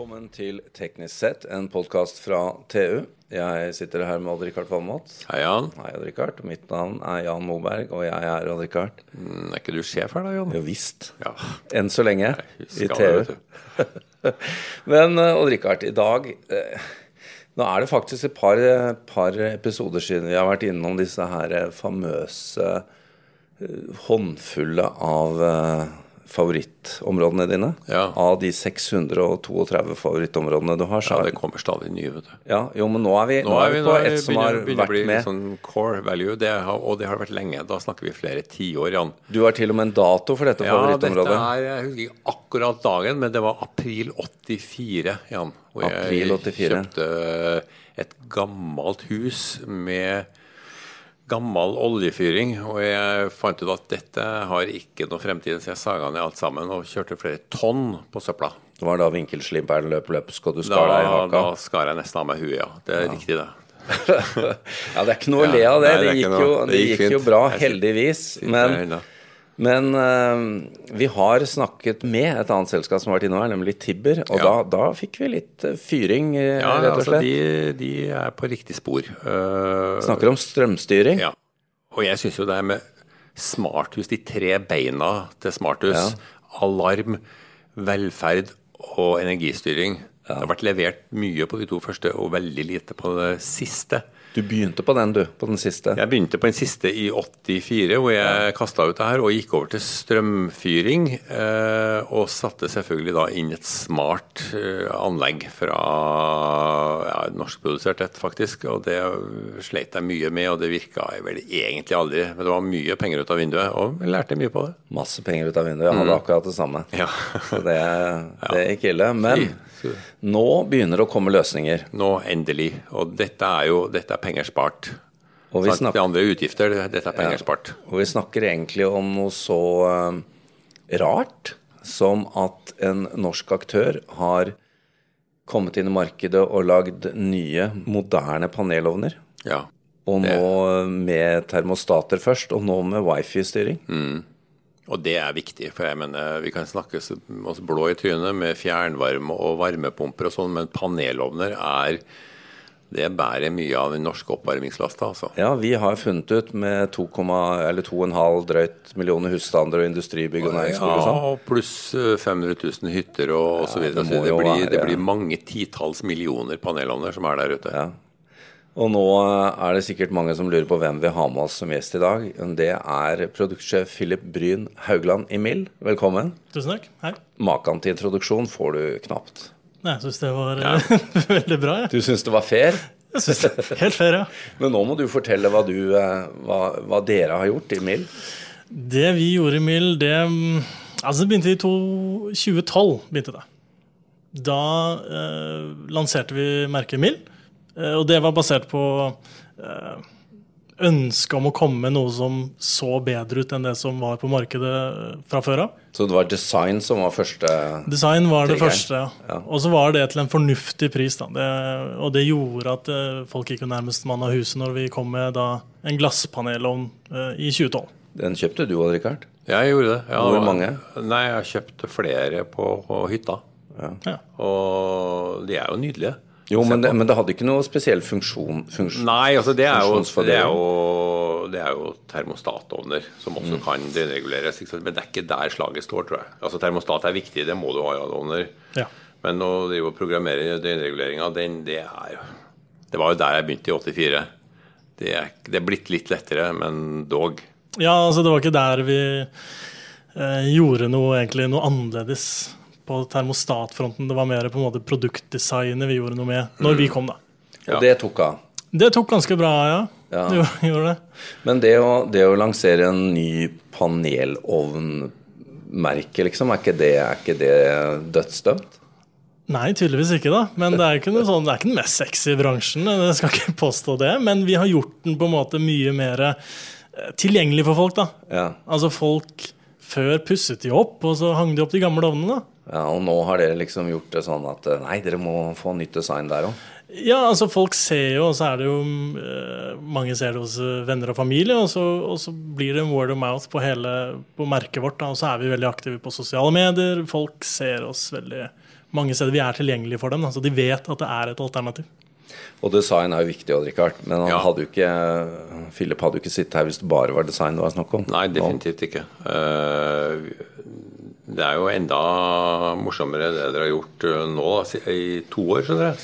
Velkommen til Teknisk sett, en podkast fra TU. Jeg sitter her med Odd-Rikard Valmot. Hei, Jan. Hei, Odd-Rikard. Mitt navn er Jan Moberg, og jeg er Odd-Rikard. Mm, Er ikke du sjef her, da, Jan? Jo visst. Ja. Enn så lenge. I TU. Men eh, Odd-Rikard, i dag eh, Nå er det faktisk et par, eh, par episoder siden vi har vært innom disse her famøse håndfulle av favorittområdene dine. Ja. Av de 632 favorittområdene du har. Så Ja, det kommer stadig nye, vet du. ja, jo, men nå er vi, Nå er vi, på et som har begynner, vært bli med. sånn core value, det har, og det har vært lenge. Da snakker vi flere tiår, Jan. Du har til og med en dato for dette Ja, dette favorittområdet. er, jeg husker ikke akkurat dagen, men det var april 84, Jan. Hvor April 84. jeg kjøpte et gammelt hus med gammel oljefyring, og jeg fant ut at dette har ikke noe fremtid, så jeg saga ned alt sammen og kjørte flere tonn på søpla. Det var da vinkelslimperen løp løpsk, og du skar deg i da skar jeg nesten av meg huet, ja. Det er riktig, det. ja, det er ikke noe å le av det. Det Det gikk jo, Det det gikk gikk jo bra, heldigvis. Men. Men uh, vi har snakket med et annet selskap som har vært innom her, nemlig Tibber. Og Ja. da, da fikk vi litt eh, fyring, eh, Ja, rett og altså, slett. de, de er på riktig spor. Uh, Snakker om strømstyring. Ja. Og jeg syns jo det er med smarthus, de tre beina til smarthus, Ja. alarm, velferd og energistyring Det har vært levert mye på de to første og veldig lite på det siste. Du begynte på den, du. På den siste. Jeg begynte på den siste i 84, hvor jeg kasta ut det her og gikk over til strømfyring. Eh, og satte selvfølgelig da inn et smart eh, anlegg fra ja, norskprodusert et, faktisk. Og det sleit jeg mye med, og det virka vel egentlig aldri. Men det var mye penger ut av vinduet, og jeg lærte mye på det. Masse penger ut av vinduet. Jeg hadde akkurat det samme. Mm. Ja. Så det, det gikk ille. Men nå begynner det å komme løsninger. Nå endelig. Og dette er jo dette er penger spart. Og vi snakker Det andre er utgifter, dette er penger spart. Og vi snakker egentlig om noe så eh, rart som at en norsk aktør har kommet inn i markedet og lagd nye, moderne panelovner. Ja. Og nå med termostater først, og nå med wifi-styring. Og det er viktig, for jeg mener, vi kan snakke oss blå i trynet med fjernvarme og varmepumper og sånn, men panelovner er Det bærer mye av den norske oppvarmingslasta, altså. Ja, vi har funnet ut med 2,5 drøyt millioner husstander og industribygg og næringsbygg og sånn. Ja, og pluss eh, 500 000 hytter og, og så videre. det så det, blir, blir, det blir mange titalls millioner panelovner som er der ute. Ja. Og nå eh, er det sikkert mange som lurer på hvem vi har med oss som gjest i dag. Det er produktsjef Philip Bryn Haugland i Mill. Velkommen. Tusen takk. Hei. Maken til introduksjon får du knapt. Nei, jeg syns det var veldig bra. Ja. Du syns det var fair, jeg synes det Helt fair, ja. men nå må du fortelle hva, du, eh, hva, hva dere har gjort i MIL. Det vi gjorde i MIL, det mm, Altså, det begynte i to, 2012. begynte det. Da eh, lanserte vi merket MIL, eh, og det var basert på eh, ønsket om å komme med noe som så bedre ut enn det som var på markedet eh, fra før av. Så det var design som var første Design var det Triggeren. første, ja. Ja. Og så var det til en fornuftig pris. Da. Det, og det gjorde at eh, folk gikk jo nærmest mann av huset når vi kom med da, en glasspanelovn eh, i 2012. Den kjøpte du òg, Rikard? Jeg gjorde det. Ja, Hvor mange? Nei, jeg kjøpte flere på, på hytta. Ja. Og de er jo nydelige. Jo, men det, men det hadde ikke noe spesiell funksjon. funksjon. Nei, altså det er jo, det er jo, det er jo termostatovner som også Mm. kan dereguleres. Ikke sant? Men det er ikke der slaget står, tror jeg. Altså Termostat er viktig, det må du ha i alle ovner. Ja. Men å drive og programmere døgnreguleringa, det er jo Det var jo der jeg begynte i 84. Det er, det er blitt litt lettere, men dog. ja, altså det var ikke der vi eh, gjorde noe, egentlig, noe annerledes på termostatfronten. Det var mer på en måte produktdesignet vi gjorde noe med når vi kom, da. Ja. Og det tok av. Det tok ganske bra, ja. Ja. Det gjorde- det. Men det å, det å lansere en ny panelovnmerke, liksom, er ikke det, er ikke det dødsdømt? Nei, tydeligvis ikke, da. Men det er ikke, noe sånn, det er ikke den mest sexy bransjen. Jeg skal ikke påstå det. Men vi har gjort den på en måte mye mer eh, tilgjengelig for folk, da. Ja. Altså folk før pusset de opp, og så hang de opp de gamle ovnene. ja. Og nå har dere liksom gjort det sånn at eh, nei, dere må få nytt design der òg. Ja, altså folk ser jo, og så er det jo eh, Mange ser det hos eh, venner og familie, og så, og så blir det en word of mouth på hele på merket vårt. Da, og så er vi veldig aktive på sosiale medier. Folk ser oss veldig mange steder. Vi er tilgjengelige for dem, da, så de vet at det er et alternativ. Og design er jo viktig, Odd Rikard. Men han Ja. hadde jo ikke, Philip hadde jo ikke sittet her hvis det bare var design det var snakk om. Nei, definitivt ikke. Eh, Det er jo enda morsommere det dere har gjort eh, nå, i to år, skjønner jeg.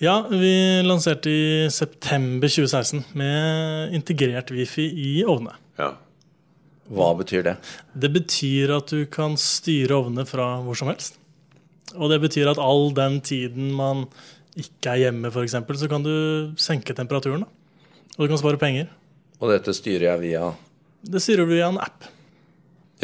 Ja, vi lanserte i september 2016 med integrert wifi i ovnene. Ja. Hva betyr det? Det betyr at du kan styre ovnene fra hvor som helst. Og det betyr at all den tiden man ikke er hjemme, f.eks., så kan du senke temperaturen. Da. Og du kan spare penger. Og dette styrer jeg via Det styrer du via en app.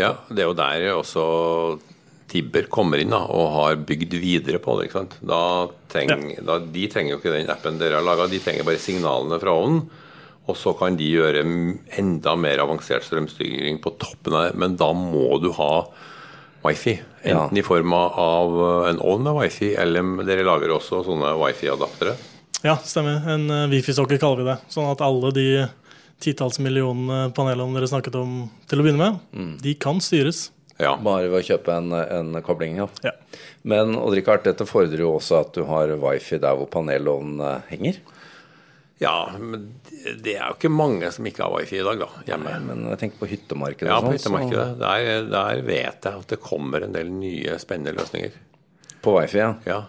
ja, det er jo der også Tibber kommer inn da, og har bygd videre på det. ikke sant? Da treng, da, de trenger jo ikke den appen dere har laga, de trenger bare signalene fra ovnen. Og så kan de gjøre enda mer avansert strømstyring på toppen av det. Men da må du ha wifi. Ja. Enten i form av en ovn med wifi, eller dere lager også sånne wifi-adaptere. Ja, stemmer. En uh, wifi-sokker kaller vi det. Sånn at alle de titalls millionene panelene dere snakket om til å begynne med, de kan styres. Ja. bare ved å kjøpe en, en kobling. Ja. Ja. Men Odd Rikard, dette fordrer jo også at du har wifi der hvor panelovnen eh, henger. Ja, men det er jo ikke mange som ikke har wifi i dag, da, hjemme. Men jeg tenker på hyttemarkedet. Ja, på hyttemarkedet. så-. Der, der vet jeg at det kommer en del nye, spennende løsninger. På wifi, ja. Ja.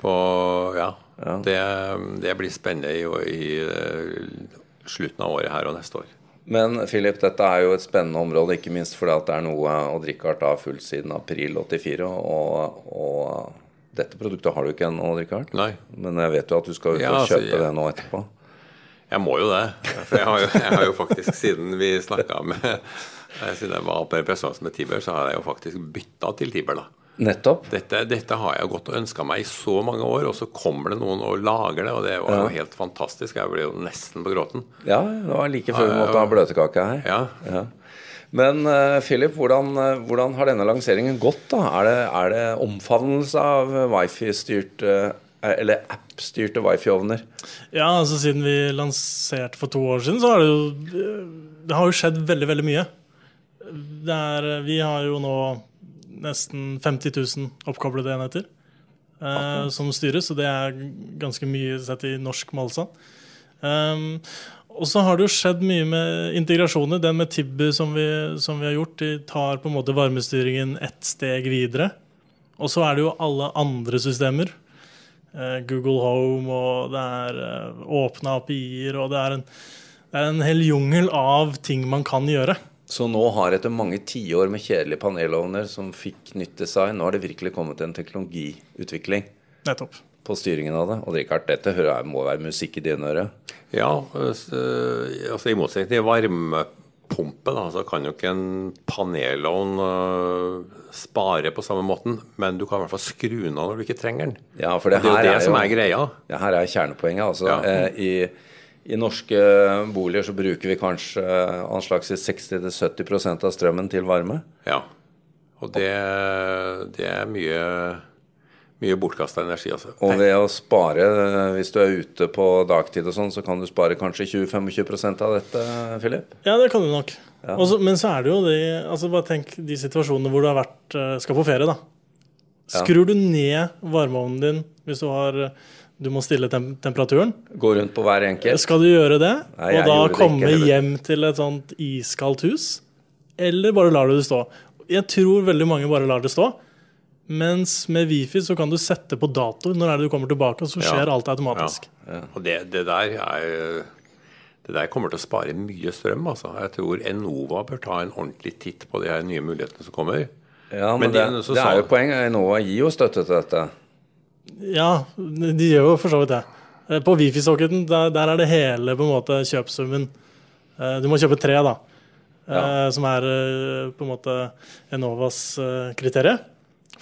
På, ja. Ja. Det, det blir spennende i, i eh, slutten av året her og neste år. Men Philip, dette er jo et spennende område, ikke minst fordi at det er noe Odd Rikard har fulgt siden april 84. Og, og dette produktet har du ikke ennå, Richard. Nei. Men jeg vet jo at du skal ut Ja, og altså, kjøpe ja. det nå etterpå. Jeg må jo det. For jeg har jo, jeg har jo faktisk, siden vi snakka med eh, Siden jeg var på en pressekonferanse med Tiber, så har jeg jo faktisk bytta til Tiber, da. Nettopp. Dette, dette har jeg gått og ønska meg i så mange år, og så kommer det noen og lager det, og det var jo helt fantastisk. Jeg ble jo nesten på gråten. Ja, det var like før vi måtte ha bløtkake her. Ja. Ja. Men eh, Philip, hvordan, eh, hvordan har denne lanseringen gått? da? Er det, er det omfavnelse av wifi-styrte eller app-styrte wifi-ovner? Ja, altså Siden vi lanserte for to år siden, så har det jo Det har jo skjedd veldig, veldig mye. Er, vi har jo nå nesten 50 000 oppkoblede enheter eh, som styres, og det er ganske mye sett i norsk målstand. Um, og så har det jo skjedd mye med integrasjoner. Den med Tibby som vi, som vi har gjort, de tar på en måte varmestyringen ett steg videre. Og så er det jo alle andre systemer. Eh, Google Home, og det er eh, åpne API-er, og det er, en, det er en hel jungel av ting man kan gjøre. Så nå har etter mange tiår med kjedelige panelovner som fikk nytt design, nå har det virkelig kommet en teknologiutvikling Nettopp. På styringen av det. Og Rikard, dette hører må være musikk i dine ører. Ja, altså i motsetning til varmepumpe, da, så kan jo ikke en panelovn uh, spare på samme måten, men du kan i hvert fall skru den av når du ikke trenger den. Ja, for det, Det er jo det er som er greia. Ja, her er kjernepoenget. Altså, Ja. eh, i, I norske boliger så bruker vi kanskje eh, anslagsvis 60-70% av strømmen til varme. Ja. Og det, det er mye, mye bortkasta energi, altså. Og ved å spare, hvis du er ute på dagtid og sånn, så kan du spare kanskje 20-25 av dette, Philip? Ja, det kan du nok. Ja. Også, men så er det jo de altså Bare tenk de situasjonene hvor du har vært, eh, skal på ferie. da. Skrur du ned varmeovnen din hvis du har du må stille tem temperaturen. Gå rundt på hver enkelt. Skal du gjøre det, Nei, og da komme ikke hjem til et sånt iskaldt hus? Eller bare lar du det stå? Jeg tror veldig mange bare lar det stå. Mens med Wifi så kan du sette på dato når er det du kommer tilbake, og så Ja. skjer alt automatisk. Og det, det der er det der kommer til å spare mye strøm. altså. Jeg tror Enova bør ta en ordentlig titt på de her nye mulighetene som kommer. Ja, men, Men det, det er jo poenget. Enova gir jo støtte til dette. Ja, de gjør jo for så vidt det. Eh, På Wifi-socketen der, der er det hele på en måte kjøpsummen. Eh, Du må kjøpe tre, da. eh, Som er på en måte Enovas kriterium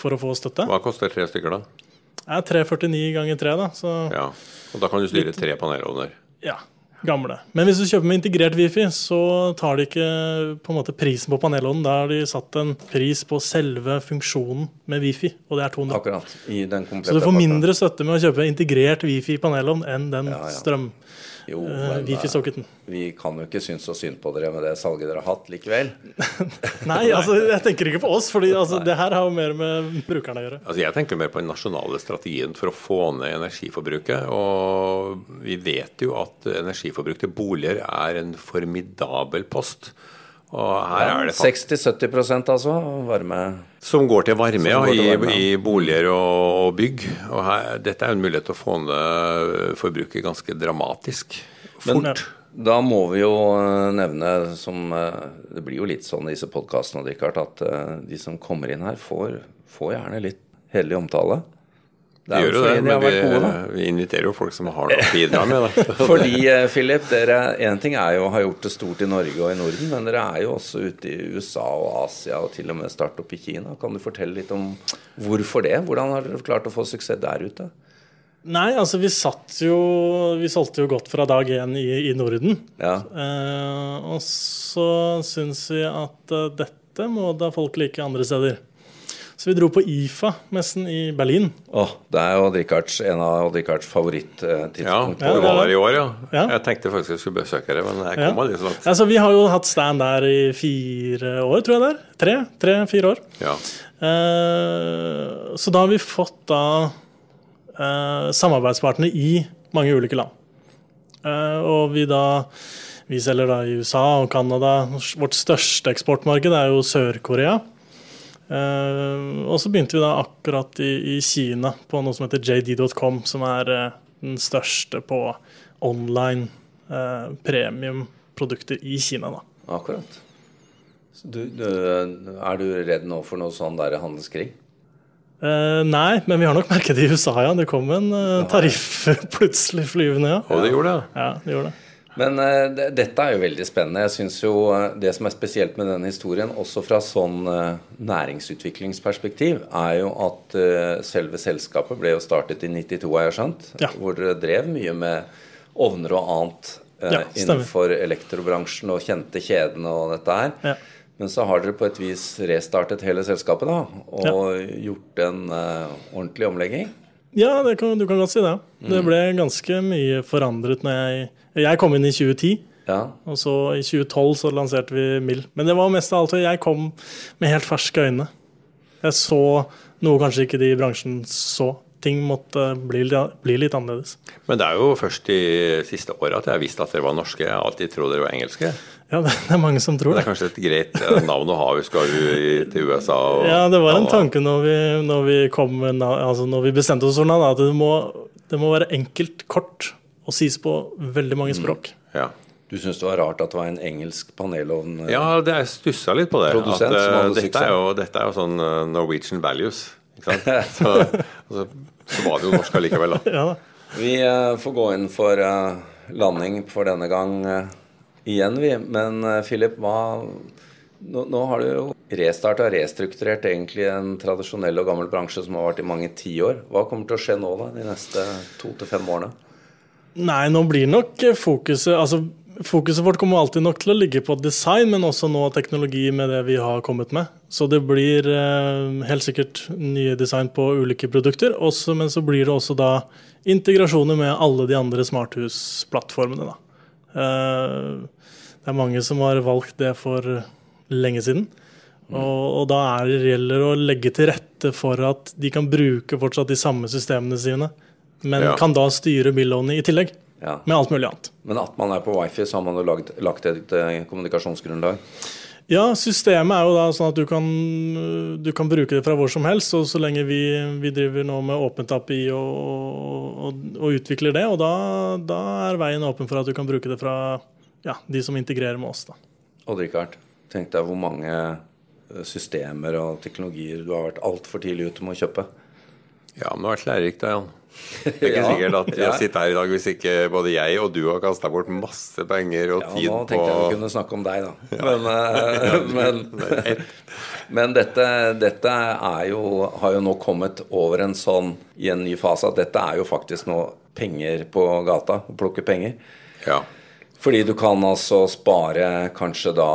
for å få støtte. Hva koster tre stykker, da? Det er 349 ganger 3, da. Så Ja. Og da kan du styre tre panelovner. ja. gamle. Men hvis du kjøper med integrert wifi, så tar de ikke på en måte prisen på panelovnen. Da har de satt en pris på selve funksjonen med wifi, og det er 200. Akkurat. I den Så du får mindre støtte med å kjøpe integrert wifi i panelovn enn den Ja, ja. strøm Jo, eh, men, eh, wifi-socketen. Vi kan jo ikke synes så synd på dere med det salget dere har hatt likevel. Nei, altså, jeg tenker ikke på oss, for altså, det her har jo mer med brukerne å gjøre. Altså Jeg tenker mer på den nasjonale strategien for å få ned energiforbruket. Og vi vet jo at energiforbruk til boliger er en formidabel post. Og her er det faktisk 60-70 altså varme. Som går til varme, ja, går til i, varme, I, i boliger og, og bygg. Og her, dette er en mulighet til å få ned forbruket ganske dramatisk. Fort. Men da må vi jo eh, nevne, som eh, Det blir jo litt sånn i disse podkastene, at eh, de som kommer inn her, får, får gjerne litt hederlig omtale. Vi gjør jo det, de men vi, gode, vi inviterer jo folk som har noe å bidra med. Da. Fordi, eh, Philip, dere, en ting er jo å ha gjort det stort i Norge og i Norden, men dere er jo også ute i USA og Asia og til og med start opp i Kina. Kan du fortelle litt om hvorfor det? Hvordan har dere klart å få suksess der ute? Nei, altså vi satt jo Vi solgte jo godt fra dag én i, i Norden. Ja, Eh, og så syns vi at eh, dette må da folk like andre steder. Så vi dro på IFA-messen i Berlin. Åh, Det er jo Richards, en av Odd Ricards Ja. Ja, du det var er der i år, ja. Ja. Jeg tenkte faktisk jeg skulle besøke dere, men jeg kom ja. så langt. Altså, vi har jo hatt stand der i fire år, tror jeg det er. Tre, tre-fire år. Ja. Eh, så da har vi fått da eh, samarbeidspartnere i mange ulike land. Eh, og vi da Vi selger da i USA og Canada. Vårt største eksportmarked er jo Sør-Korea. Eh, og så begynte vi da akkurat i, i Kina på noe som heter JD.com, som er eh, den største på online eh, premiumprodukter i Kina. da. Akkurat. Du, du, er du redd nå for noe sånn der handelskrig? Eh, nei, men vi har nok merket det i USA, ja. Det kom en eh, tariff plutselig flyvende, ja. Og det gjorde det. Ja, det gjorde det. Men uh, dette er jo veldig spennende. Jeg synes jo eh, Det som er spesielt med denne historien, også fra sånn uh, næringsutviklingsperspektiv, er jo at uh, selve selskapet ble jo startet i 92, har jeg skjønt. Ja. Hvor dere drev mye med ovner og annet Ja, innenfor elektrobransjen og kjente kjedene og dette her. Ja. Men så har dere på et vis restartet hele selskapet da, og gjort en ordentlig omlegging. Ja, kan, du kan godt si det. Det ble ganske mye forandret når jeg Jeg kom inn i 2010, Ja. og så i 2012 så lanserte vi Mill. Men det var mest av alt jeg kom med helt ferske øyne. Jeg så noe kanskje ikke de i bransjen så. Ting måtte bli, bli litt annerledes. Men det er jo først de siste åra at jeg visste at dere var norske. Jeg har alltid trodd dere var engelske. Ja, det er mange som tror Det det. er kanskje et greit navn å ha hvis skal du til USA. Og, Ja, det var en tanke når vi, når vi, kom med, altså når vi bestemte oss for navn, at det må, det må være enkelt, kort og sies på veldig mange språk. Ja. Du syns det var rart at det var en engelsk panelovn? eh, ja, det jeg stussa litt på det. At, eh, dette, er jo, dette er jo sånn eh, Norwegian values. Ikke sant? Så, altså, så var det jo norsk allikevel, da. Ja da. Vi uh, får gå inn for landing for denne gang igjen, vi. Men eh, Philip, hva nå, nå har du jo restarta og restrukturert egentlig en tradisjonell og gammel bransje som har vært i mange tiår. Hva kommer til å skje nå da, de neste to til fem årene? Nei, nå blir nok fokuset Altså, fokuset vårt kommer alltid nok til å ligge på design, men også nå teknologi med det vi har kommet med. Så det blir eh, helt sikkert nye design på ulike produkter, også, men så blir det også da integrasjoner med alle de andre smarthusplattformene, da. Eh, det er mange som har valgt det for lenge siden. Og, og da er det gjelder å legge til rette for at de kan bruke fortsatt de samme systemene sine, men Ja. kan da styre billånet i tillegg. Ja. Med alt mulig annet. Men at man er på wifi, så har man jo lagt, lagt et eh, kommunikasjonsgrunnlag. Ja, systemet er jo da sånn at du kan, du kan bruke det fra hvor som helst. Og så lenge vi, vi driver nå med åpent API og, og, og utvikler det, og da, da er veien åpen for at du kan bruke det fra ja, de som integrerer med oss. da. Odd-Rikard, tenk deg hvor mange eh, systemer og teknologier du har vært altfor tidlig ute med å kjøpe. Ja, men det har vært lærerikt, da, Jan. Det er ikke Ja. sikkert at vi Ja. har sittet her i dag hvis ikke både jeg og du har kasta bort masse penger og Ja, tid nå tenkte jeg vi kunne snakke om deg, da. Men, eh, men, men dette, dette er jo, har jo nå kommet over en sånn i en ny fase at dette er jo faktisk nå penger på gata. Å plukke penger. Ja. Fordi du kan altså spare kanskje da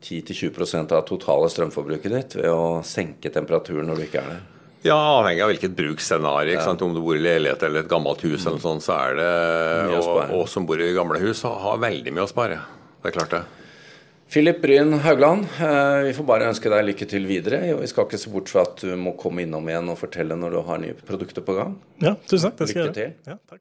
10-20% av totale strømforbruket ditt ved å senke temperaturen når du ikke er der. Ja, avhengig av hvilket bruksscenario. Ja. Om du bor i leilighet eller et gammelt hus, eller sånt, så er det og, og, som bor i gamle hus, har veldig mye å spare. Det er klart, det. Philip Bryn Haugland, eh, vi får bare ønske deg lykke til videre. Vi skal ikke se bort fra at du må komme innom igjen og fortelle når du har nye produkter på gang. Ja, tusen takk. Det skal lykke. Til. Ja, takk.